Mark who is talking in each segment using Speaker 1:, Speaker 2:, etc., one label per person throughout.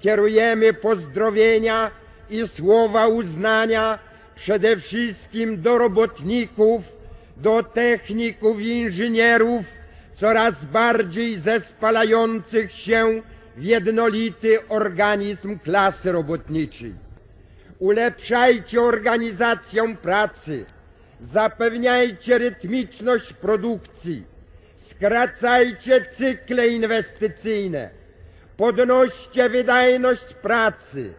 Speaker 1: kierujemy pozdrowienia i słowa uznania przede wszystkim do robotników, do techników i inżynierów, coraz bardziej zespalających się w jednolity organizm klasy robotniczej. Ulepszajcie organizację pracy, zapewniajcie rytmiczność produkcji, skracajcie cykle inwestycyjne, podnoście wydajność pracy,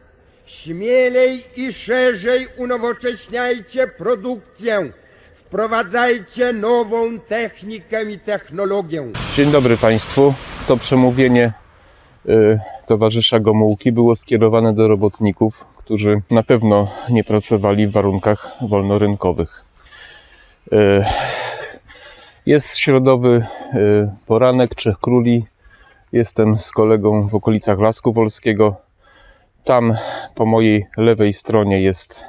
Speaker 1: śmielej i szerzej unowocześniajcie produkcję, wprowadzajcie nową technikę i technologię.
Speaker 2: Dzień dobry Państwu. To przemówienie y, towarzysza Gomułki było skierowane do robotników, którzy na pewno nie pracowali w warunkach wolnorynkowych. Y, jest środowy y, poranek Trzech Króli. Jestem z kolegą w okolicach Lasku Wolskiego. Tam po mojej lewej stronie jest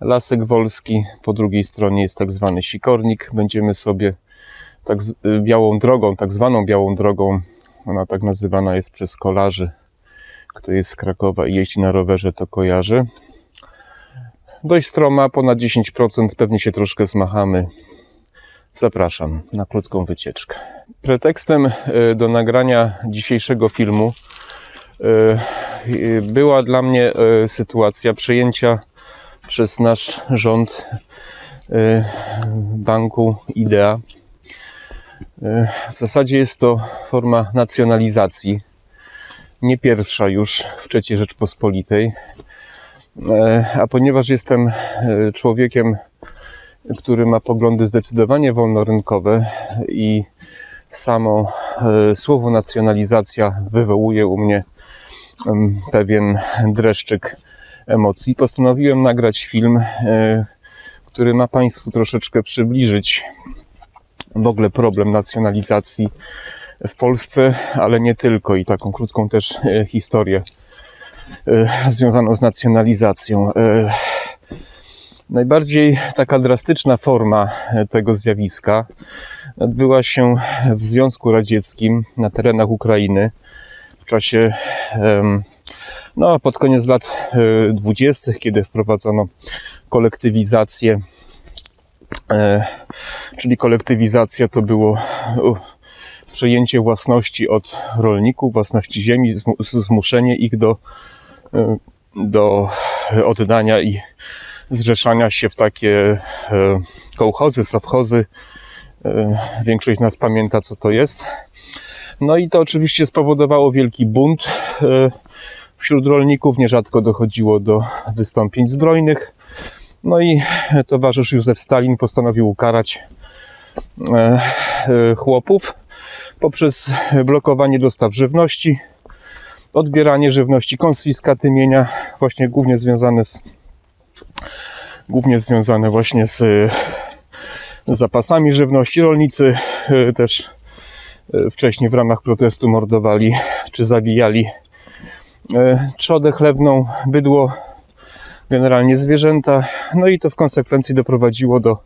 Speaker 2: Lasek Wolski, po drugiej stronie jest tak zwany Sikornik. Będziemy sobie tak z, y, białą drogą, tak zwaną białą drogą, ona tak nazywana jest przez kolarzy. Kto jest z Krakowa i jeździ na rowerze, to kojarzy. Dość stroma, ponad 10%, pewnie się troszkę zmachamy. Zapraszam na krótką wycieczkę. Pretekstem y, do nagrania dzisiejszego filmu y, y, była dla mnie sytuacja przejęcia przez nasz rząd banku IDEA. W zasadzie jest to forma nacjonalizacji. Nie pierwsza już w III Rzeczpospolitej. A ponieważ jestem człowiekiem, który ma poglądy zdecydowanie wolnorynkowe i samo e, słowo nacjonalizacja wywołuje u mnie pewien dreszczyk emocji, postanowiłem nagrać film, e, który ma Państwu troszeczkę przybliżyć w ogóle problem nacjonalizacji w Polsce, ale nie tylko i taką krótką też e, historię związaną z nacjonalizacją. E, Najbardziej taka drastyczna forma e, tego zjawiska odbyła się w Związku Radzieckim na terenach Ukrainy w czasie, no, pod koniec lat e, dwudziestych, kiedy wprowadzono kolektywizację. E, czyli kolektywizacja to było przejęcie własności od rolników, własności ziemi, zmu- zmuszenie ich do, e, do oddania i zrzeszania się w takie e, kołchozy, sowchozy. E, Większość z nas pamięta, co to jest. No i to oczywiście spowodowało wielki bunt e, wśród rolników. Nierzadko dochodziło do wystąpień zbrojnych. No i towarzysz Józef Stalin postanowił ukarać chłopów poprzez blokowanie dostaw żywności, odbieranie żywności, konfiskaty mienia, właśnie głównie związane z głównie związane właśnie z, e, zapasami żywności. Rolnicy e, też e, wcześniej w ramach protestu mordowali czy zabijali trzodę chlewną, bydło, generalnie zwierzęta. No i to w konsekwencji doprowadziło do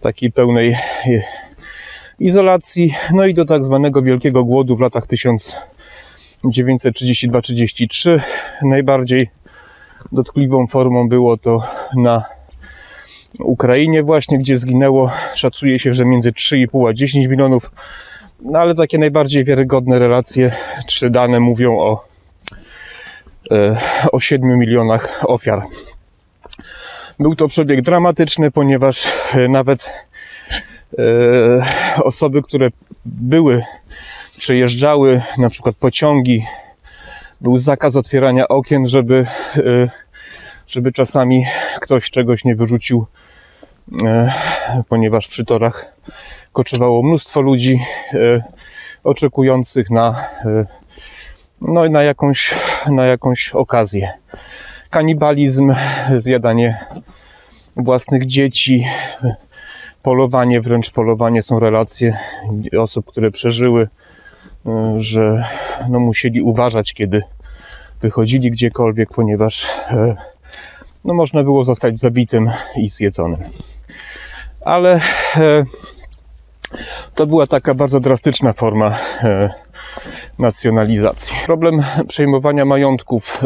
Speaker 2: takiej pełnej izolacji, no i do tak zwanego wielkiego głodu w latach 1932-33. Najbardziej dotkliwą formą było to na Ukrainie właśnie, gdzie zginęło, szacuje się, że między 3,5 a 10 milionów, no ale takie najbardziej wiarygodne relacje czy dane mówią o e, o 7 milionach ofiar. Był to przebieg dramatyczny, ponieważ e, nawet e, osoby, które były, przejeżdżały, na przykład pociągi, był zakaz otwierania okien, żeby, e, żeby czasami ktoś czegoś nie wyrzucił, e, ponieważ przy torach koczywało mnóstwo ludzi e, oczekujących na e, no, na jakąś, na jakąś okazję. Kanibalizm, zjadanie własnych dzieci, polowanie, wręcz polowanie są relacje osób, które przeżyły, y, że no, musieli uważać, kiedy wychodzili gdziekolwiek, ponieważ e, no, można było zostać zabitym i zjedzonym. Ale e, to była taka bardzo drastyczna forma e, nacjonalizacji. Problem przejmowania majątków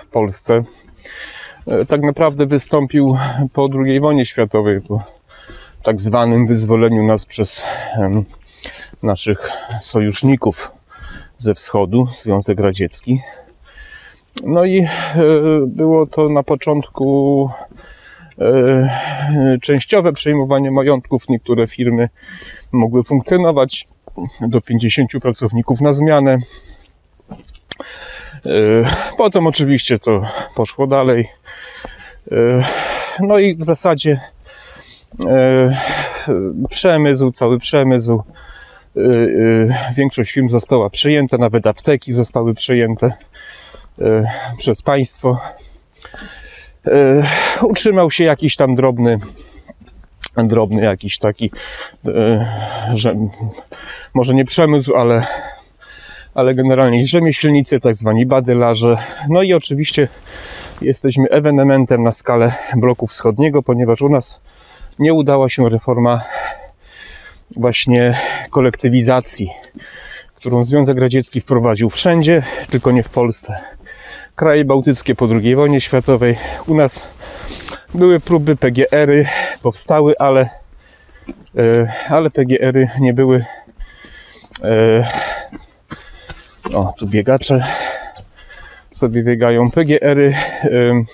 Speaker 2: w Polsce tak naprawdę wystąpił po II wojnie światowej, po tak zwanym wyzwoleniu nas przez naszych sojuszników ze wschodu, Związek Radziecki. No i e, było to na początku e, częściowe przejmowanie majątków. Niektóre firmy mogły funkcjonować do 50 pracowników na zmianę. E, Potem oczywiście to poszło dalej. No i w zasadzie przemysł, cały przemysł, większość firm została przyjęta, nawet apteki zostały przyjęte e, przez państwo. Utrzymał się jakiś tam drobny, drobny jakiś taki, że może nie przemysł, ale, ale generalnie rzemieślnicy, tak zwani badylarze. No i oczywiście jesteśmy ewenementem na skalę bloku wschodniego, ponieważ u nas nie udała się reforma właśnie kolektywizacji, którą Związek Radziecki wprowadził wszędzie, tylko nie w Polsce. Kraje bałtyckie po II wojnie światowej. U nas były próby PGR-y, powstały, ale, e, ale PGR-y nie były. e, O, tu biegacze sobie biegają. PGR-y, em,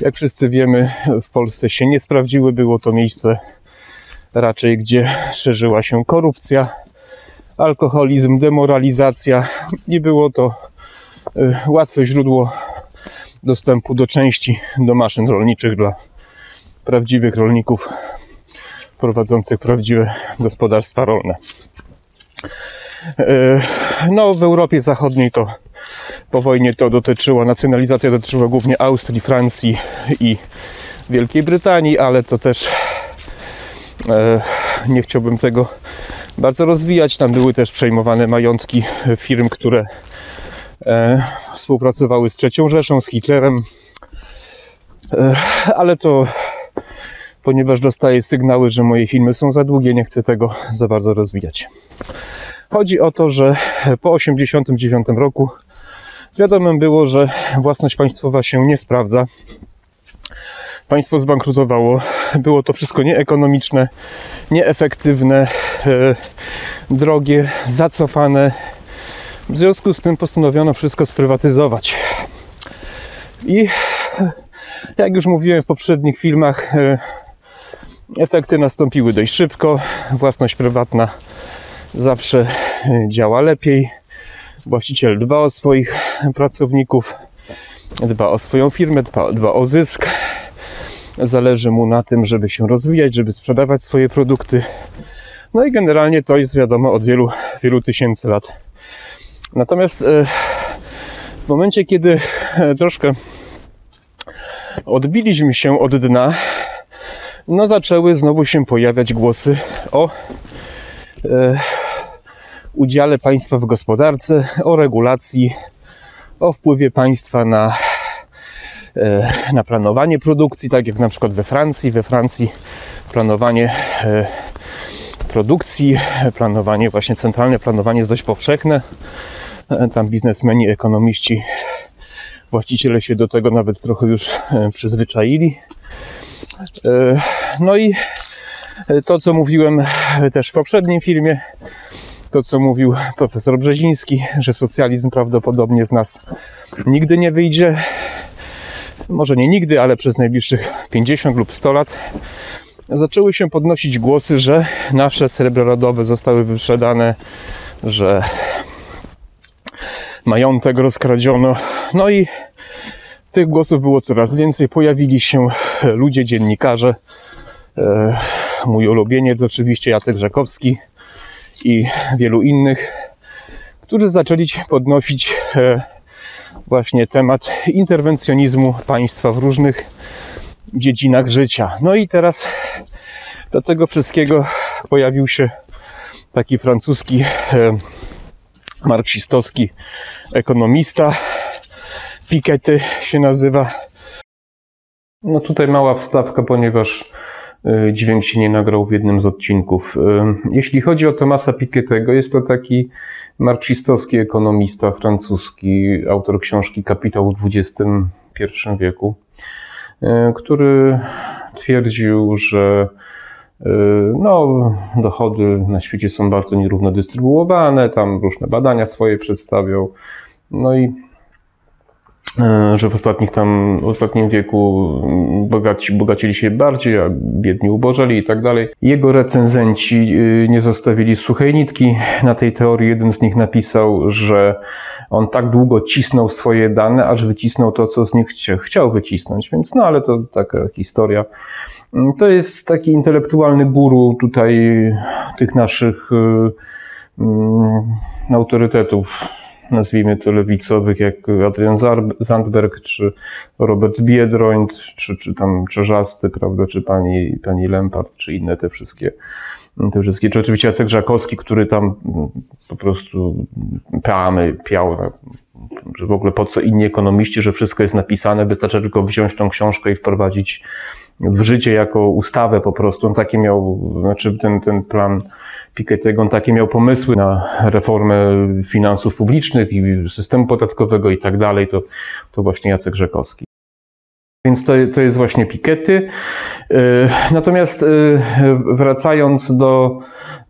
Speaker 2: jak wszyscy wiemy, w Polsce się nie sprawdziły. Było to miejsce raczej, gdzie szerzyła się korupcja, alkoholizm, demoralizacja i było to y, łatwe źródło dostępu do części do maszyn rolniczych dla prawdziwych rolników prowadzących prawdziwe gospodarstwa rolne. Y, No, w Europie Zachodniej to po wojnie to dotyczyło, nacjonalizacja dotyczyła głównie Austrii, Francji i Wielkiej Brytanii, ale to też nie chciałbym tego bardzo rozwijać. Tam były też przejmowane majątki firm, które e, współpracowały z III Rzeszą, z Hitlerem, e, ale to ponieważ dostaję sygnały, że moje filmy są za długie, nie chcę tego za bardzo rozwijać. Chodzi o to, że po 1989 roku wiadomym było, że własność państwowa się nie sprawdza. Państwo zbankrutowało. Było to wszystko nieekonomiczne, nieefektywne, e, drogie, zacofane. W związku z tym postanowiono wszystko sprywatyzować. I jak już mówiłem w poprzednich filmach, e, efekty nastąpiły dość szybko. Własność prywatna zawsze e, działa lepiej. Właściciel dba o swoich pracowników, dba o swoją firmę, dba, dba o zysk. Zależy mu na tym, żeby się rozwijać, żeby sprzedawać swoje produkty. No i generalnie to jest wiadomo od wielu, wielu tysięcy lat. Natomiast e, w momencie, kiedy e, troszkę odbiliśmy się od dna, no zaczęły znowu się pojawiać głosy o e, udziale państwa w gospodarce, o regulacji, o wpływie państwa na, na planowanie produkcji, tak jak na przykład we Francji. We Francji planowanie e, produkcji, planowanie, właśnie centralne planowanie jest dość powszechne. E, Tam biznesmeni, ekonomiści, właściciele się do tego nawet trochę już e, przyzwyczaili. E, No i to, co mówiłem też w poprzednim filmie, to, co mówił profesor Brzeziński, że socjalizm prawdopodobnie z nas nigdy nie wyjdzie. Może nie nigdy, ale przez najbliższych 50 lub 100 lat zaczęły się podnosić głosy, że nasze srebro rodowe zostały wyprzedane, że majątek rozkradziono. No i tych głosów było coraz więcej. Pojawili się ludzie, dziennikarze. E, Mój ulubieniec oczywiście Jacek Rzekowski i wielu innych, którzy zaczęli podnosić e, właśnie temat interwencjonizmu państwa w różnych dziedzinach życia. No i teraz do tego wszystkiego pojawił się taki francuski e, marksistowski ekonomista, Piketty się nazywa. No tutaj mała wstawka, ponieważ dźwięk się nie nagrał w jednym z odcinków. Y, Jeśli chodzi o Tomasa Piketty'ego, jest to taki marksistowski ekonomista francuski, autor książki Kapitał w XXI wieku, y, który twierdził, że no, dochody na świecie są bardzo nierówno dystrybuowane, tam różne badania swoje przedstawiał. No i e, że w ostatnich tam, w ostatnim wieku bogaci bogacili się bardziej, a biedni ubożeli i tak dalej. Jego recenzenci y, nie zostawili suchej nitki na tej teorii. Jeden z nich napisał, że on tak długo cisnął swoje dane, aż wycisnął to, co z nich chcia- chciał wycisnąć. Więc no, ale to taka historia. Mm, To jest taki intelektualny guru tutaj tych naszych y, mm, autorytetów nazwijmy to lewicowych, jak Adrian Zandberg, czy Robert Biedroń, czy, czy tam Czerzasty, prawda, czy pani, pani Lempart, czy inne te wszystkie, te wszystkie, czy oczywiście Jacek Żakowski, który tam mm, po prostu peamy piał, że w ogóle po co inni ekonomiści, że wszystko jest napisane, wystarczy tylko wziąć tą książkę i wprowadzić w życie jako ustawę po prostu. On takie miał, znaczy ten, ten plan Piketty'ego, on takie miał pomysły na reformę finansów publicznych i systemu podatkowego i tak dalej, to, to właśnie Jacek Rzekowski. Więc to, to jest właśnie Piketty. Yy, Natomiast yy, wracając do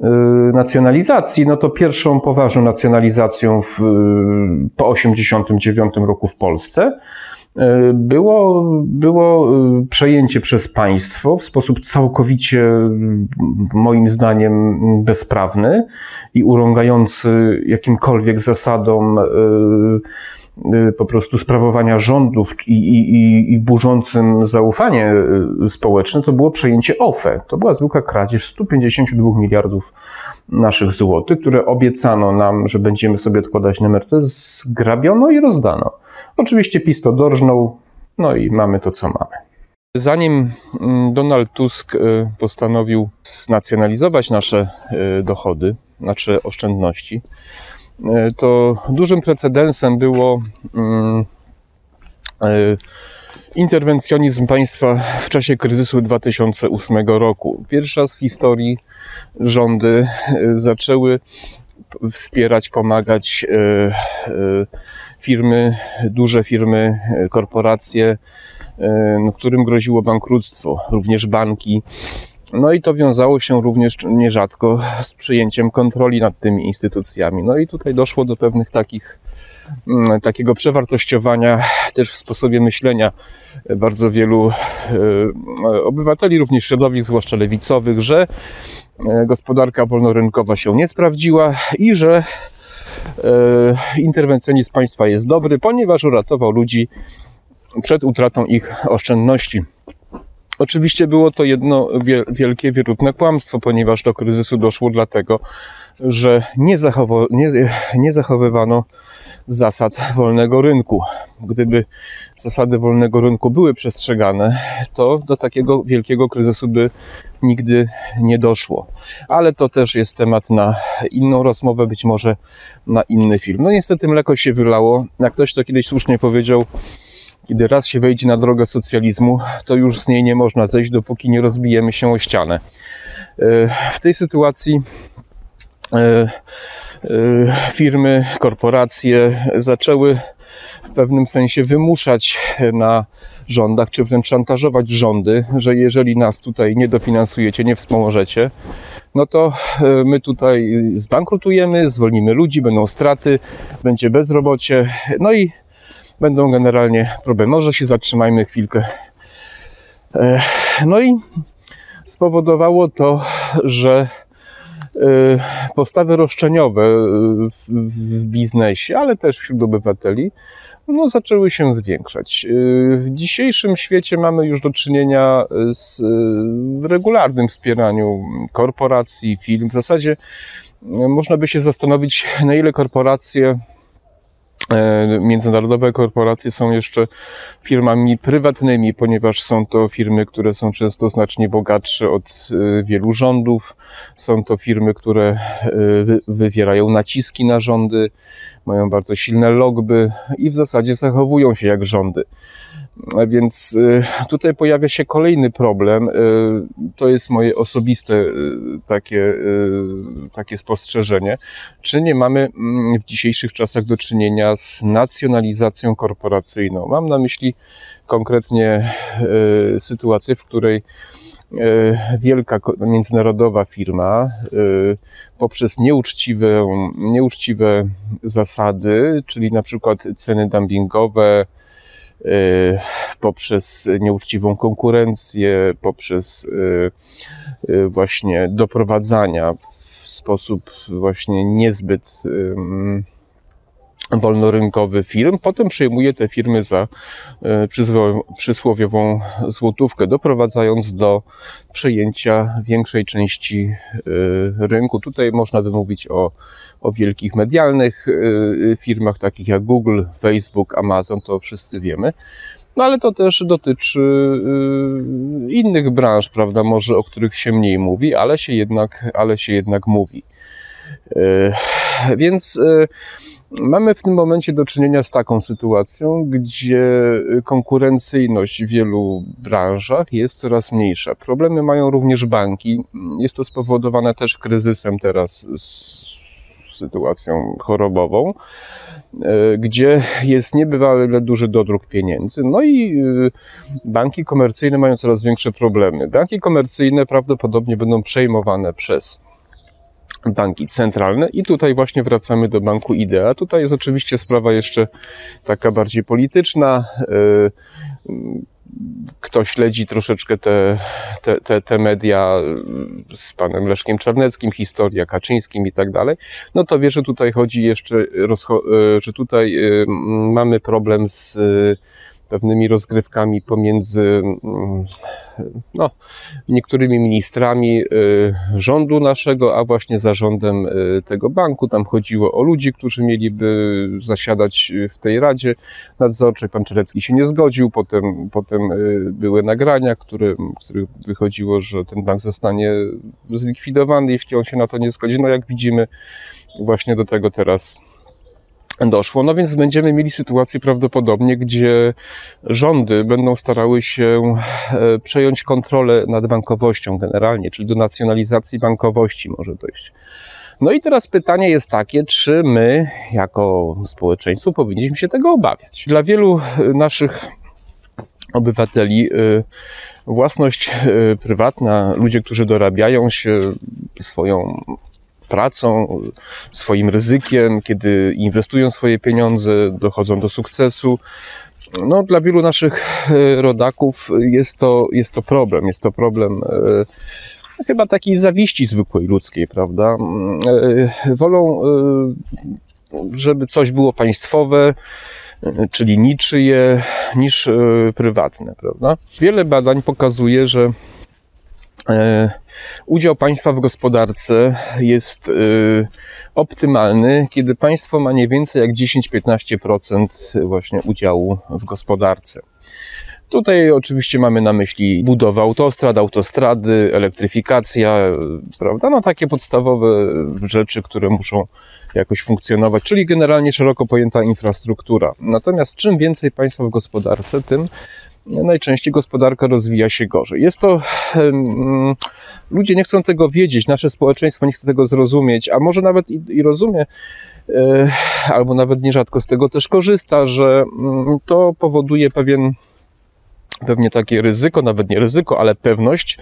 Speaker 2: yy, nacjonalizacji, no to pierwszą poważną nacjonalizacją w, po 1989 roku w Polsce było, było yy, przejęcie przez państwo w sposób całkowicie, moim zdaniem, bezprawny i urągający jakimkolwiek zasadom yy, po prostu sprawowania rządów i, i, i- burzącym zaufanie społeczne, to było przejęcie OFE. To była zwykła kradzież 152 miliardów naszych złotych, które obiecano nam, że będziemy sobie odkładać na emeryturę, zgrabiono i rozdano. Oczywiście PiS to dorżnął, no i mamy to, co mamy. Zanim mm, Donald Tusk y, postanowił znacjonalizować nasze y, dochody, nasze oszczędności, y, to dużym precedensem było mm, interwencjonizm państwa w czasie kryzysu 2008 roku. Pierwszy raz w historii rządy zaczęły wspierać, pomagać firmy, duże firmy, y, korporacje, y, no, którym groziło bankructwo, również banki. No i to wiązało się również nierzadko z przyjęciem kontroli nad tymi instytucjami. No i tutaj doszło do pewnych takich, mm, takiego przewartościowania też w sposobie myślenia bardzo wielu e, obywateli, również środowisk, zwłaszcza lewicowych, że e, gospodarka wolnorynkowa się nie sprawdziła i że e, interwencjonizm państwa jest dobry, ponieważ uratował ludzi przed utratą ich oszczędności. Oczywiście było to jedno wie- wielkie, wierutne kłamstwo, ponieważ do kryzysu doszło dlatego, że nie, zachowo- nie, nie zachowywano zasad wolnego rynku. Gdyby zasady wolnego rynku były przestrzegane, to do takiego wielkiego kryzysu by nigdy nie doszło. Ale to też jest temat na inną rozmowę, być może na inny film. No niestety mleko się wylało. Jak ktoś to kiedyś słusznie powiedział, kiedy raz się wejdzie na drogę socjalizmu, to już z niej nie można zejść, dopóki nie rozbijemy się o ścianę. E, W tej sytuacji e, firmy, korporacje zaczęły w pewnym sensie wymuszać na rządach, czy wręcz szantażować rządy, że jeżeli nas tutaj nie dofinansujecie, nie wspomożecie, no to e, my tutaj zbankrutujemy, zwolnimy ludzi, będą straty, będzie bezrobocie, no i będą generalnie problemy. Może się zatrzymajmy chwilkę. E, No i spowodowało to, że postawy roszczeniowe e, w, biznesie, ale też wśród obywateli, no, zaczęły się zwiększać. E, W dzisiejszym świecie mamy już do czynienia z regularnym wspieraniu korporacji, firm. W zasadzie można by się zastanowić, na ile korporacje międzynarodowe korporacje są jeszcze firmami prywatnymi, ponieważ są to firmy, które są często znacznie bogatsze od e, wielu rządów. Są to firmy, które e, wy- wywierają naciski na rządy, mają bardzo silne lobby i w zasadzie zachowują się jak rządy. Więc y, tutaj pojawia się kolejny problem. y, To jest moje osobiste y, takie, takie spostrzeżenie. Czy nie mamy mm, w dzisiejszych czasach do czynienia z nacjonalizacją korporacyjną? Mam na myśli konkretnie sytuację, w której wielka międzynarodowa firma poprzez nieuczciwe, nieuczciwe zasady, czyli na przykład ceny dumpingowe, poprzez nieuczciwą konkurencję, poprzez y, y, właśnie doprowadzania w sposób właśnie niezbyt wolnorynkowy firm, potem przejmuje te firmy za przyzwo- przysłowiową złotówkę, doprowadzając do przejęcia większej części y, rynku. Tutaj można by mówić o, o wielkich medialnych y, firmach, takich jak Google, Facebook, Amazon, to wszyscy wiemy. No ale to też dotyczy innych branż, prawda, może o których się mniej mówi, ale się jednak, ale się jednak mówi. Więc mamy w tym momencie do czynienia z taką sytuacją, gdzie konkurencyjność w wielu branżach jest coraz mniejsza. Problemy mają również banki. Jest to spowodowane też kryzysem teraz z sytuacją chorobową, e, gdzie jest niebywale duży dodruk pieniędzy. No i e, banki komercyjne mają coraz większe problemy. Banki komercyjne prawdopodobnie będą przejmowane przez banki centralne i tutaj właśnie wracamy do banku Idea. Tutaj jest oczywiście sprawa jeszcze taka bardziej polityczna. E, Kto śledzi troszeczkę te, te, te, te media z panem Leszkiem Czarneckim, historia Kaczyńskim i tak dalej, no to wie, że tutaj chodzi jeszcze, e, że tutaj e, mamy problem z pewnymi rozgrywkami pomiędzy mm, no, niektórymi ministrami y, rządu naszego, a właśnie zarządem y, tego banku. Tam chodziło o ludzi, którzy mieliby zasiadać w tej radzie nadzorczej. Pan Czerecki się nie zgodził, potem, potem y, były nagrania, które, których wychodziło, że ten bank zostanie zlikwidowany, jeśli on się na to nie zgodzi. No jak widzimy, właśnie do tego teraz doszło. No więc będziemy mieli sytuację prawdopodobnie, gdzie rządy będą starały się e, przejąć kontrolę nad bankowością generalnie, czyli do nacjonalizacji bankowości może dojść. No i teraz pytanie jest takie, czy my jako społeczeństwo powinniśmy się tego obawiać. Dla wielu e, naszych obywateli e, własność prywatna, ludzie, którzy dorabiają się swoją pracą, swoim ryzykiem, kiedy inwestują swoje pieniądze, dochodzą do sukcesu. No, dla wielu naszych e, rodaków jest to, jest to problem. Jest to problem e, chyba takiej zawiści zwykłej ludzkiej, prawda? E, Wolą, żeby coś było państwowe, czyli niczyje, niż prywatne, prawda? Wiele badań pokazuje, że udział państwa w gospodarce jest y, optymalny, kiedy państwo ma nie więcej jak 10-15% właśnie udziału w gospodarce. Tutaj oczywiście mamy na myśli budowę autostrad, autostrady, elektryfikacja, y, prawda? No takie podstawowe rzeczy, które muszą jakoś funkcjonować, czyli generalnie szeroko pojęta infrastruktura. Natomiast czym więcej państwa w gospodarce, tym najczęściej gospodarka rozwija się gorzej. Jest to, ludzie nie chcą tego wiedzieć, nasze społeczeństwo nie chce tego zrozumieć, a może nawet i, i rozumie, e, albo nawet nierzadko z tego też korzysta, że mm, to powoduje pewien pewnie takie ryzyko, nawet nie ryzyko, ale pewność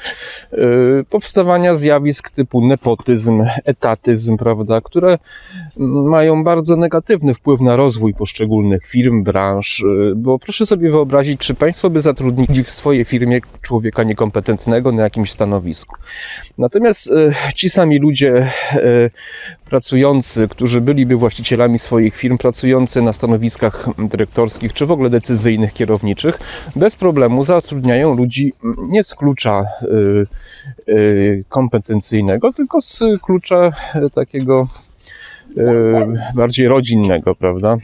Speaker 2: yy, powstawania zjawisk typu nepotyzm, etatyzm, prawda, które mają bardzo negatywny wpływ na rozwój poszczególnych firm, branż, yy, bo proszę sobie wyobrazić, czy państwo by zatrudnili w swojej firmie człowieka niekompetentnego na jakimś stanowisku. Natomiast yy, ci sami ludzie pracujący, którzy byliby właścicielami swoich firm, pracujący na stanowiskach dyrektorskich czy w ogóle decyzyjnych, kierowniczych, bez problemu zatrudniają ludzi nie z klucza y, y, kompetencyjnego, tylko z klucza y, takiego y, bardziej rodzinnego, prawda?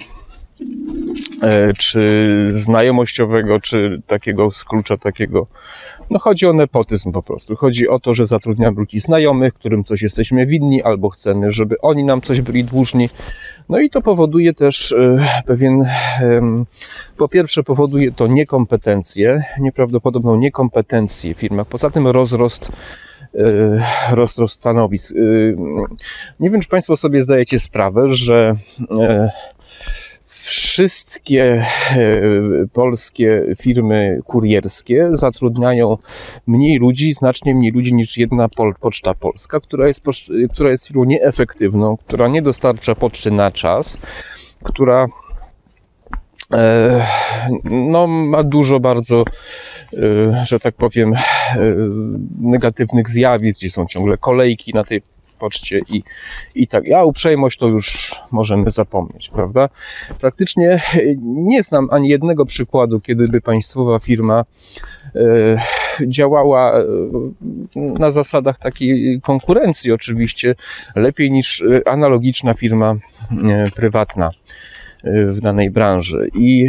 Speaker 2: e, czy znajomościowego, czy takiego z klucza takiego. No chodzi o nepotyzm po prostu. Chodzi o to, że zatrudniamy ludzi znajomych, którym coś jesteśmy winni, albo chcemy, żeby oni nam coś byli dłużni. No i to powoduje też e, pewien, po pierwsze powoduje to niekompetencję, nieprawdopodobną niekompetencję w firmach. Poza tym rozrost e, rozrost stanowisk. Nie wiem, czy Państwo sobie zdajecie sprawę, że wszystkie e, polskie firmy kurierskie zatrudniają mniej ludzi, znacznie mniej ludzi niż jedna Poczta Polska, która jest, która jest firmą nieefektywną, która nie dostarcza poczty na czas, która e, no, ma dużo bardzo, e, że tak powiem, negatywnych zjawisk, gdzie są ciągle kolejki na tej i, i tak. Ja uprzejmość to już możemy zapomnieć, prawda? Praktycznie nie znam ani jednego przykładu, kiedy by państwowa firma e, działała e, na zasadach takiej konkurencji oczywiście lepiej niż e, analogiczna firma e, prywatna e, w danej branży. I,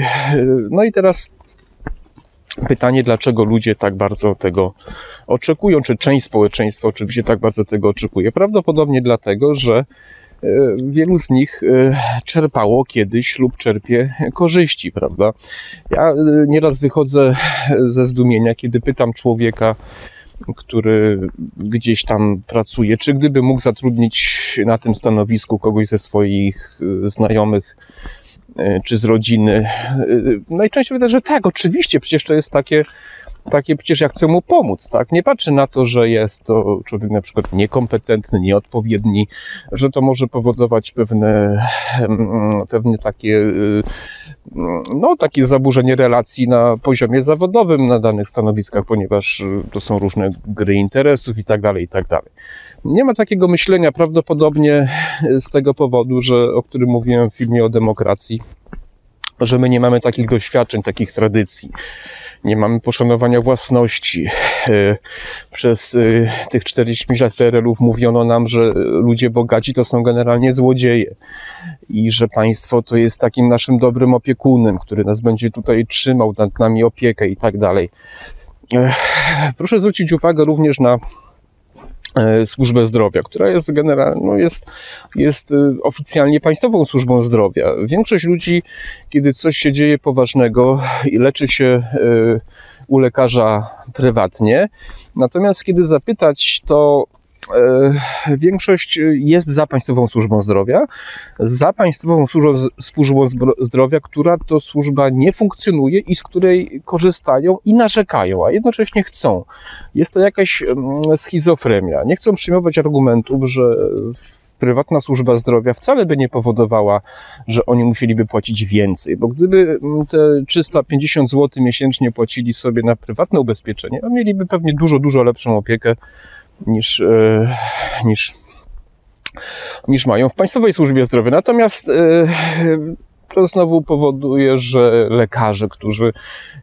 Speaker 2: no i teraz Pytanie, dlaczego ludzie tak bardzo tego oczekują, czy część społeczeństwa oczywiście tak bardzo tego oczekuje? Prawdopodobnie dlatego, że e, wielu z nich e, czerpało kiedyś lub czerpie korzyści, prawda? Ja e, nieraz wychodzę ze zdumienia, kiedy pytam człowieka, który gdzieś tam pracuje, czy gdyby mógł zatrudnić na tym stanowisku kogoś ze swoich znajomych, czy z rodziny. E, najczęściej wydaje, że tak, oczywiście, przecież to jest takie, takie przecież ja chcę mu pomóc, tak? Nie patrzę na to, że jest to człowiek na przykład niekompetentny, nieodpowiedni, że to może powodować pewne, pewne takie, e, no, takie zaburzenie relacji na poziomie zawodowym na danych stanowiskach, ponieważ to są różne gry interesów i tak dalej, i tak dalej. Nie ma takiego myślenia prawdopodobnie z tego powodu, że, o którym mówiłem w filmie o demokracji, że my nie mamy takich doświadczeń, takich tradycji. Nie mamy poszanowania własności. E, przez e, tych 45 lat PRL-ów mówiono nam, że ludzie bogaci to są generalnie złodzieje i że państwo to jest takim naszym dobrym opiekunem, który nas będzie tutaj trzymał, nad nami opiekę i tak dalej. E, proszę zwrócić uwagę również na służbę zdrowia, która jest generalnie, no jest, jest e, oficjalnie państwową służbą zdrowia. Większość ludzi, kiedy coś się dzieje poważnego i leczy się e, u lekarza prywatnie, natomiast kiedy zapytać, to E, większość jest za Państwową Służbą Zdrowia, za Państwową Służbą, służbą Zdrowia, która to służba nie funkcjonuje i z której korzystają i narzekają, a jednocześnie chcą. Jest to jakaś mm, schizofrenia. Nie chcą przyjmować argumentów, że prywatna służba zdrowia wcale by nie powodowała, że oni musieliby płacić więcej, bo gdyby mm, te 350 zł miesięcznie płacili sobie na prywatne ubezpieczenie, to mieliby pewnie dużo, dużo lepszą opiekę niż, e, niż, niż mają w Państwowej Służbie Zdrowia. Natomiast e, to znowu powoduje, że lekarze, którzy,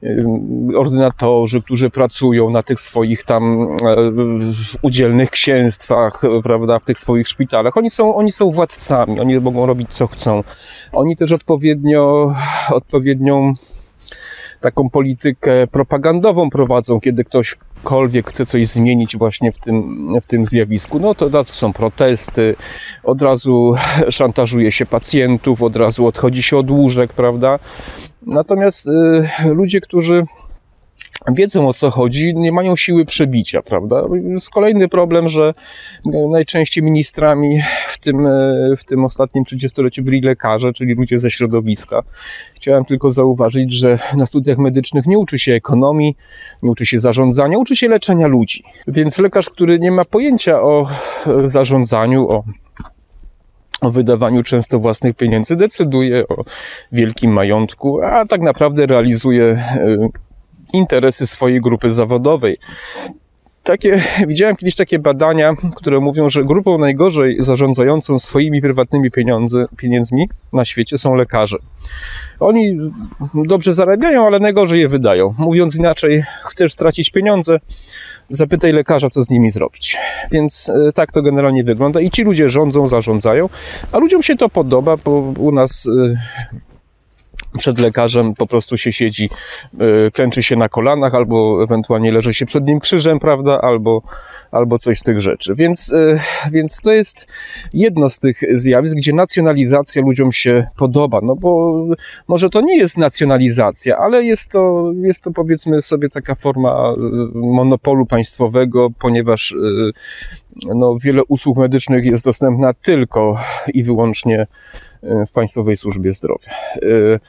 Speaker 2: e, ordynatorzy, którzy pracują na tych swoich tam udzielnych księstwach, prawda, w tych swoich szpitalach, oni są, oni są władcami, oni mogą robić co chcą. Oni też odpowiednio, odpowiednią taką politykę propagandową prowadzą, kiedy ktoś ktokolwiek chce coś zmienić właśnie w tym, w tym zjawisku, no to od razu są protesty, od razu szantażuje się pacjentów, od razu odchodzi się od łóżek, prawda? Natomiast y, ludzie, którzy wiedzą o co chodzi, nie mają siły przebicia, prawda? Jest kolejny problem, że najczęściej ministrami w tym, e, w tym ostatnim 30-leciu byli lekarze, czyli ludzie ze środowiska. Chciałem tylko zauważyć, że na studiach medycznych nie uczy się ekonomii, nie uczy się zarządzania, uczy się leczenia ludzi. Więc lekarz, który nie ma pojęcia o zarządzaniu, o o wydawaniu często własnych pieniędzy, decyduje o wielkim majątku, a tak naprawdę realizuje e, interesy swojej grupy zawodowej. Takie, widziałem kiedyś takie badania, które mówią, że grupą najgorzej zarządzającą swoimi prywatnymi pieniądze, pieniędzmi na świecie są lekarze. Oni dobrze zarabiają, ale najgorzej je wydają. Mówiąc inaczej, chcesz stracić pieniądze, zapytaj lekarza, co z nimi zrobić. Więc e, tak to generalnie wygląda. I ci ludzie rządzą, zarządzają, a ludziom się to podoba, bo u nas e, przed lekarzem po prostu się siedzi, yy, klęczy się na kolanach, albo ewentualnie leży się przed nim krzyżem, prawda, albo, albo coś z tych rzeczy. Więc, yy, więc to jest jedno z tych zjawisk, gdzie nacjonalizacja ludziom się podoba, no bo może to nie jest nacjonalizacja, ale jest to, jest to powiedzmy sobie taka forma yy, monopolu państwowego, ponieważ no, wiele usług medycznych jest dostępna tylko i wyłącznie w Państwowej Służbie Zdrowia. Y,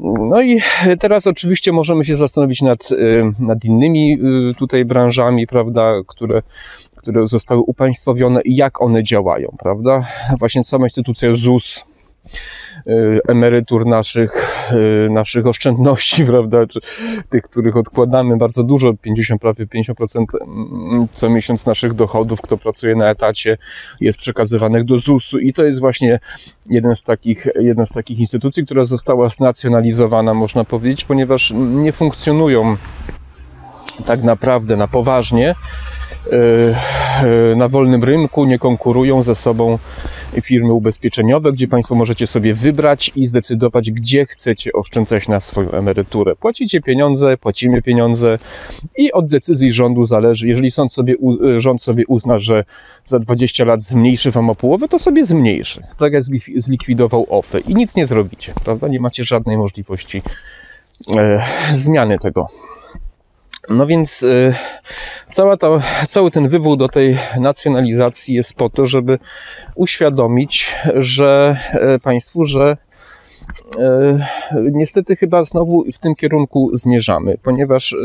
Speaker 2: No i teraz oczywiście możemy się zastanowić nad, y, nad innymi y, tutaj branżami, prawda, które, które zostały upaństwowione i jak one działają, prawda? Właśnie sama instytucja ZUS, emerytur naszych, y, naszych oszczędności, prawda, czy tych, których odkładamy bardzo dużo, 50, prawie 50% mm, co miesiąc naszych dochodów, kto pracuje na etacie, jest przekazywanych do ZUS-u. I to jest właśnie jeden z takich, jedna z takich instytucji, która została znacjonalizowana, można powiedzieć, ponieważ nie funkcjonują tak naprawdę na poważnie yy, na wolnym rynku, nie konkurują ze sobą firmy ubezpieczeniowe, gdzie Państwo możecie sobie wybrać i zdecydować, gdzie chcecie oszczędzać na swoją emeryturę. Płacicie pieniądze, płacimy pieniądze i od decyzji rządu zależy. Jeżeli sąd sobie, u- rząd sobie uzna, że za 20 lat zmniejszy Wam o połowę, to sobie zmniejszy. Tak jak zlik- zlikwidował OFE i nic nie zrobicie, prawda? Nie macie żadnej możliwości e, zmiany tego. No więc y, cała ta, cały ten wywód do tej nacjonalizacji jest po to, żeby uświadomić, że e, państwu, że e, niestety chyba znowu w tym kierunku zmierzamy, ponieważ e,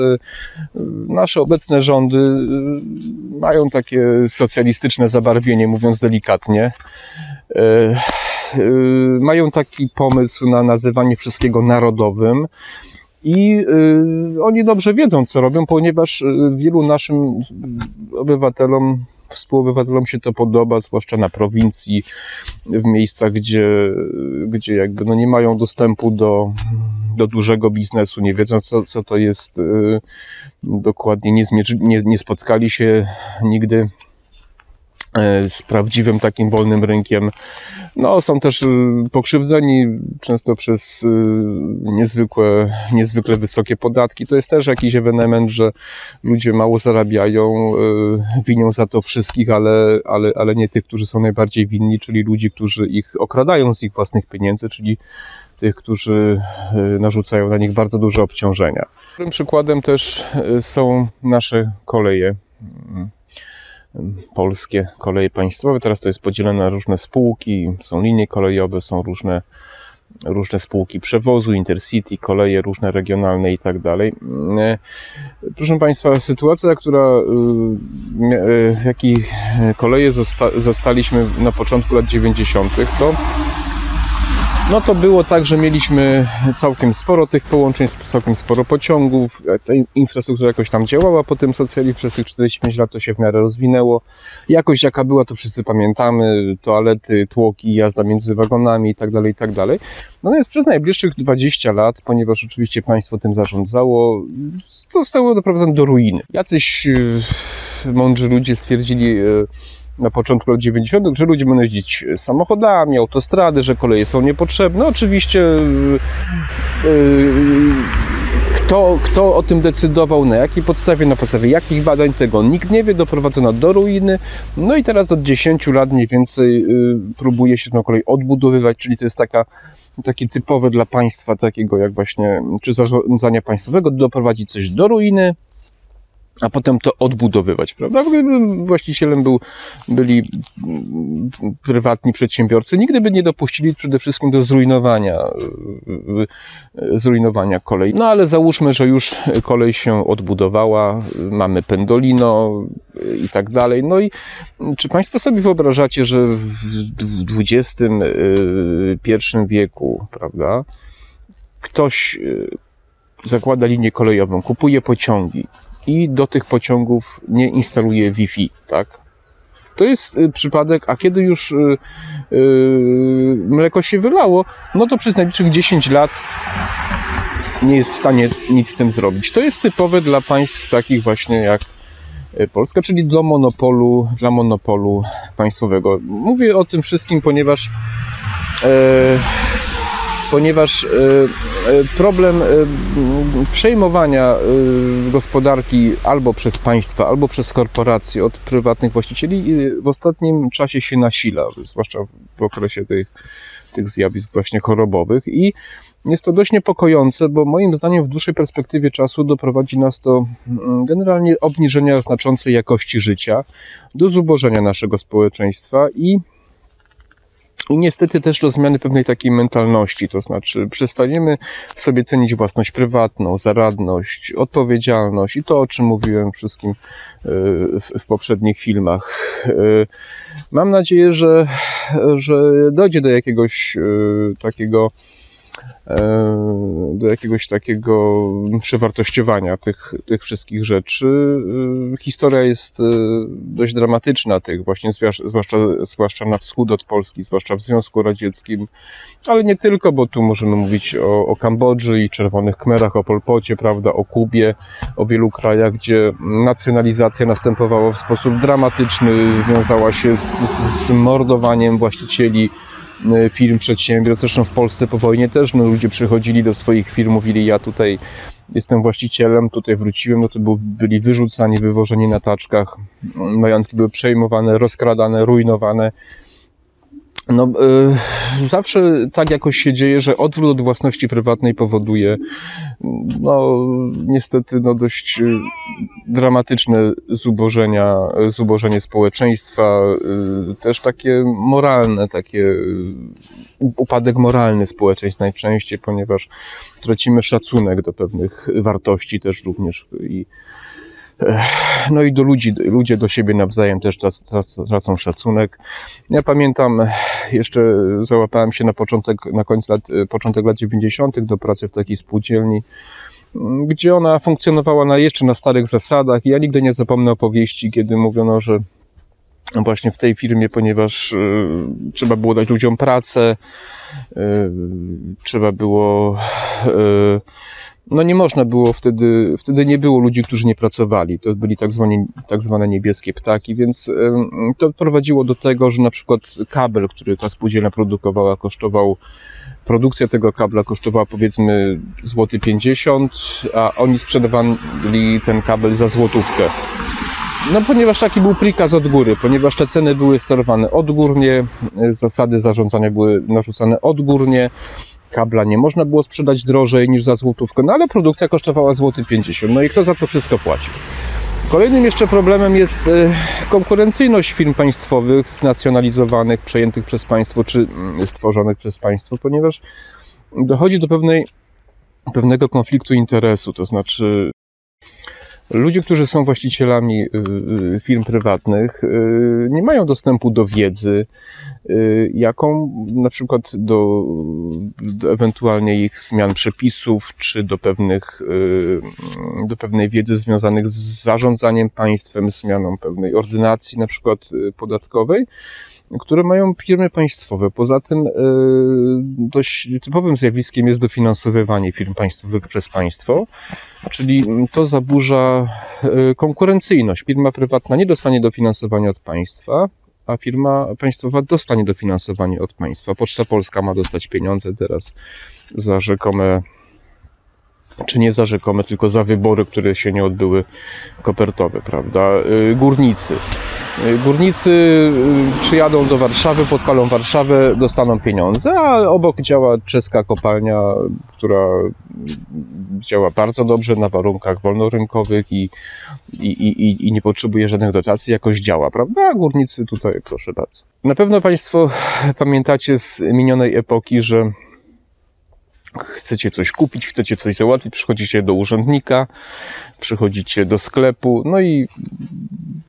Speaker 2: nasze obecne rządy mają takie socjalistyczne zabarwienie, mówiąc delikatnie. Mają taki pomysł na nazywanie wszystkiego narodowym. I y, oni dobrze wiedzą, co robią, ponieważ y, wielu naszym obywatelom, współobywatelom się to podoba, zwłaszcza na prowincji, w miejscach, gdzie, gdzie jakby no nie mają dostępu do, do dużego biznesu, nie wiedzą, co, co to jest y, dokładnie, nie, nie, nie spotkali się nigdy z prawdziwym takim wolnym rynkiem. No, są też y, pokrzywdzeni często przez y, niezwykłe, niezwykle wysokie podatki. To jest też jakiś ewenement, że ludzie mało zarabiają, y, winią za to wszystkich, ale, ale, ale nie tych, którzy są najbardziej winni, czyli ludzi, którzy ich okradają z ich własnych pieniędzy, czyli tych, którzy narzucają na nich bardzo duże obciążenia. Dobrym przykładem też są nasze koleje mm, polskie koleje państwowe. Teraz to jest podzielone na różne spółki, są linie kolejowe, są różne, różne spółki przewozu, intercity, koleje różne regionalne i tak dalej. E, Proszę Państwa, sytuacja, która, mia- y, w jakiej koleje zosta- zostaliśmy na początku lat 90., to no to było tak, że mieliśmy całkiem sporo tych połączeń, całkiem sporo pociągów, ta in- infrastruktura jakoś tam działała po tym socjalizmie, przez tych 45 lat to się w miarę rozwinęło. Jakość jaka była, to wszyscy pamiętamy, toalety, tłoki, jazda między wagonami i tak dalej, i tak dalej. Natomiast przez najbliższych 20 lat, ponieważ oczywiście państwo tym zarządzało, zostało doprowadzone do ruiny. Jacyś yy, mądrzy ludzie stwierdzili, yy, na początku lat 90., że ludzie będą jeździć samochodami, autostrady, że koleje są niepotrzebne. Oczywiście yy, yy, kto, kto o tym decydował, na jakiej podstawie, na podstawie jakich badań, tego nikt nie wie, doprowadzono do ruiny. No i teraz od 10 lat mniej więcej yy, próbuje się tę kolej odbudowywać, czyli to jest taka takie typowe dla państwa, takiego jak właśnie, czy zarządzania państwowego, doprowadzić coś do ruiny, a potem to odbudowywać, prawda? Właścicielem był, byli prywatni przedsiębiorcy, nigdy by nie dopuścili przede wszystkim do zrujnowania, y, y, zrujnowania kolei. No ale załóżmy, że już kolej się odbudowała, y, mamy pendolino y, i tak dalej. No i czy Państwo sobie wyobrażacie, że w XXI wieku, prawda, ktoś y, zakłada linię kolejową, kupuje pociągi, i do tych pociągów nie instaluje Wi-Fi, tak? To jest y, przypadek, a kiedy już y, y, mleko się wylało, no to przez najbliższych 10 lat nie jest w stanie nic z tym zrobić. To jest typowe dla państw takich właśnie jak y, Polska, czyli do monopolu, dla monopolu państwowego. Mówię o tym wszystkim, ponieważ e, ponieważ e, e, problem e, przejmowania gospodarki albo przez państwa, albo przez korporacje od prywatnych właścicieli w ostatnim czasie się nasila, zwłaszcza w okresie tych, tych zjawisk właśnie chorobowych i jest to dość niepokojące, bo moim zdaniem w dłuższej perspektywie czasu doprowadzi nas do mm, generalnie obniżenia znaczącej jakości życia, do zubożenia naszego społeczeństwa i i niestety też do zmiany pewnej takiej mentalności, to znaczy przestaniemy sobie cenić własność prywatną, zaradność, odpowiedzialność i to, o czym mówiłem wszystkim e, w, poprzednich filmach. E, mam nadzieję, że, że dojdzie do jakiegoś e, takiego do jakiegoś takiego przewartościowania tych, tych wszystkich rzeczy. E, historia jest e, dość dramatyczna tych właśnie, zwłaszcza, zwłaszcza na wschód od Polski, zwłaszcza w Związku Radzieckim, ale nie tylko, bo tu możemy mówić o, o Kambodży i Czerwonych Kmerach, o Polpocie, prawda, o Kubie, o wielu krajach, gdzie nacjonalizacja następowała w sposób dramatyczny, wiązała się z, z mordowaniem właścicieli firm, przedsiębiorstw. Zresztą w Polsce po wojnie też no, ludzie przychodzili do swoich firm, mówili ja tutaj jestem właścicielem, tutaj wróciłem, no to byli wyrzucani, wywożeni na taczkach, majątki były przejmowane, rozkradane, rujnowane. No, yy, zawsze tak jakoś się dzieje, że odwrót od własności prywatnej powoduje, no, niestety, no, dość yy, dramatyczne zubożenia, zubożenie społeczeństwa, yy, też takie moralne, takie upadek moralny społeczeństw najczęściej, ponieważ tracimy szacunek do pewnych wartości też również i no i do ludzi, ludzie do siebie nawzajem też tracą szacunek. Ja pamiętam, jeszcze załapałem się na początek, na końcu lat, początek lat 90. do pracy w takiej spółdzielni, gdzie ona funkcjonowała na, jeszcze na starych zasadach. Ja nigdy nie zapomnę opowieści, kiedy mówiono, że właśnie w tej firmie, ponieważ y, trzeba było dać ludziom pracę, y, trzeba było y, no nie można było wtedy, wtedy nie było ludzi, którzy nie pracowali. To byli tak zwane, tak zwane niebieskie ptaki, więc to prowadziło do tego, że na przykład kabel, który ta spółdzielnia produkowała, kosztował, produkcja tego kabla kosztowała powiedzmy złoty 50, a oni sprzedawali ten kabel za złotówkę. No ponieważ taki był prikaz od góry, ponieważ te ceny były sterowane odgórnie, zasady zarządzania były narzucane odgórnie, kabla nie można było sprzedać drożej niż za złotówkę, no ale produkcja kosztowała złoty 50. No i kto za to wszystko płacił? Kolejnym jeszcze problemem jest e, konkurencyjność firm państwowych znacjonalizowanych, przejętych przez państwo czy mm, stworzonych przez państwo, ponieważ dochodzi do pewnej, pewnego konfliktu interesu, to znaczy Ludzie, którzy są właścicielami y, y, firm prywatnych, y, nie mają dostępu do wiedzy, jaką na przykład do, do ewentualnie ich zmian przepisów, czy do pewnych, do pewnej wiedzy związanych z zarządzaniem państwem, zmianą pewnej ordynacji na przykład podatkowej które mają firmy państwowe. Poza tym e, dość typowym zjawiskiem jest dofinansowywanie firm państwowych przez państwo, czyli to zaburza e, konkurencyjność. Firma prywatna nie dostanie dofinansowania od państwa, a firma państwowa dostanie dofinansowanie od państwa. Poczta Polska ma dostać pieniądze teraz za rzekome czy nie za rzekome, tylko za wybory, które się nie odbyły kopertowe, prawda? E, górnicy. Górnicy y, przyjadą do Warszawy, podpalą Warszawę, dostaną pieniądze, a obok działa czeska kopalnia, która działa bardzo dobrze na warunkach wolnorynkowych i, i, i, i nie potrzebuje żadnych dotacji, jakoś działa, prawda? A górnicy tutaj, proszę bardzo. Na pewno Państwo pamiętacie z minionej epoki, że chcecie coś kupić, chcecie coś załatwić, przychodzicie do urzędnika, przychodzicie do sklepu, no i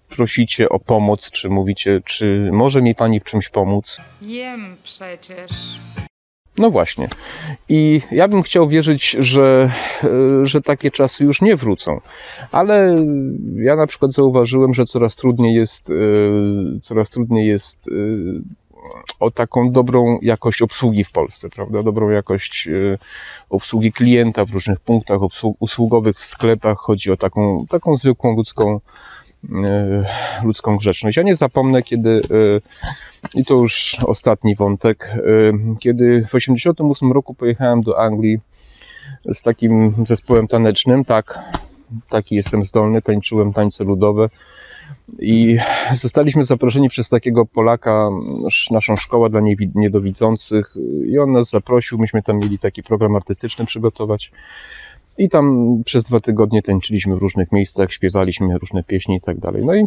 Speaker 2: prosicie o pomoc, czy mówicie, czy może mi pani w czymś pomóc?
Speaker 3: Jem przecież.
Speaker 2: No właśnie. I ja bym chciał wierzyć, że, że takie czasy już nie wrócą. Ale ja na przykład zauważyłem, że coraz trudniej jest, e, coraz trudniej jest e, o taką dobrą jakość obsługi w Polsce, prawda? Dobrą jakość e, obsługi klienta w różnych punktach usługowych w sklepach. Chodzi o taką, taką zwykłą ludzką ludzką grzeczność. Ja nie zapomnę, kiedy, e, i to już ostatni wątek, e, kiedy w 1988 roku pojechałem do Anglii z takim zespołem tanecznym, tak, taki jestem zdolny, tańczyłem tańce ludowe i zostaliśmy zaproszeni przez takiego Polaka, sz- naszą szkołę dla niedowidzących i on nas zaprosił, myśmy tam mieli taki program artystyczny przygotować i tam przez dwa tygodnie tańczyliśmy w różnych miejscach, śpiewaliśmy różne pieśni i tak dalej. No i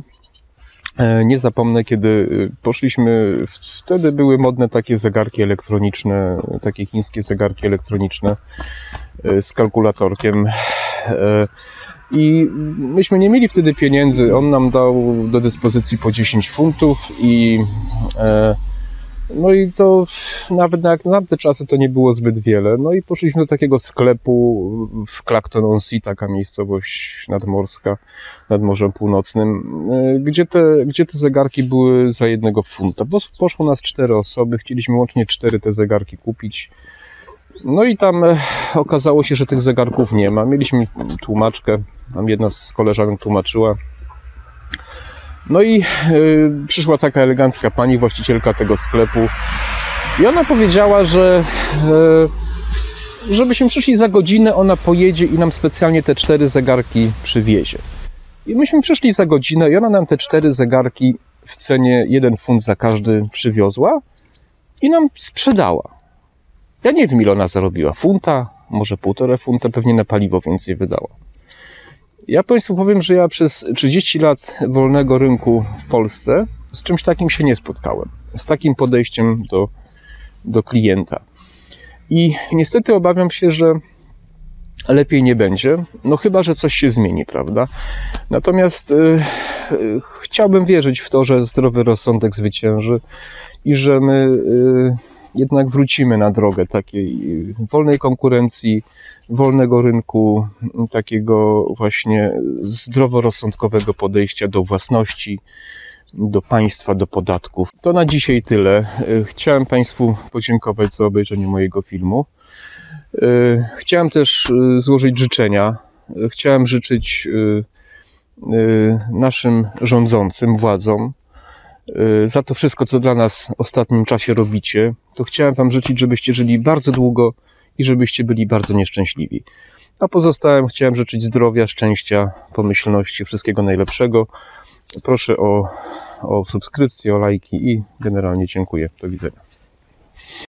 Speaker 2: e, nie zapomnę, kiedy e, poszliśmy, wtedy były modne takie zegarki elektroniczne, takie chińskie zegarki elektroniczne e, z kalkulatorkiem. E, I myśmy nie mieli wtedy pieniędzy. On nam dał do dyspozycji po 10 funtów i e, no i to nawet na, te czasy to nie było zbyt wiele. No i poszliśmy do takiego sklepu w Clacton-on-Sea, taka miejscowość nadmorska, nad Morzem Północnym, e, gdzie te, gdzie te zegarki były za jednego funta. Poszło nas cztery osoby, chcieliśmy łącznie cztery te zegarki kupić. No i tam e, okazało się, że tych zegarków nie ma. Mieliśmy tłumaczkę, tam jedna z koleżanek tłumaczyła. No i e, przyszła taka elegancka pani, właścicielka tego sklepu. I ona powiedziała, że e, żebyśmy przyszli za godzinę, ona pojedzie i nam specjalnie te cztery zegarki przywiezie. I myśmy przyszli za godzinę i ona nam te cztery zegarki w cenie jeden funt za każdy przywiozła i nam sprzedała. Ja nie wiem, ile ona zarobiła. Funta, może półtora funta, pewnie na paliwo więcej wydała. Ja Państwu powiem, że ja przez 30 lat wolnego rynku w Polsce z czymś takim się nie spotkałem. Z takim podejściem do, do klienta. I niestety obawiam się, że lepiej nie będzie, no chyba, że coś się zmieni, prawda? Natomiast y, y, chciałbym wierzyć w to, że zdrowy rozsądek zwycięży i że my y, jednak wrócimy na drogę takiej y, wolnej konkurencji, wolnego rynku, m, takiego właśnie zdroworozsądkowego podejścia do własności, do państwa, do podatków. To na dzisiaj tyle. Y, Chciałem Państwu podziękować za obejrzenie mojego filmu. Y, Chciałem też y, złożyć życzenia. Y, Chciałem życzyć y, y, naszym rządzącym, władzom, y, za to wszystko, co dla nas w ostatnim czasie robicie, to chciałem Wam życzyć, żebyście żyli bardzo długo i żebyście byli bardzo nieszczęśliwi. A pozostałym chciałem życzyć zdrowia, szczęścia, pomyślności, wszystkiego najlepszego. Proszę o, o subskrypcję, o lajki i generalnie dziękuję. Do widzenia.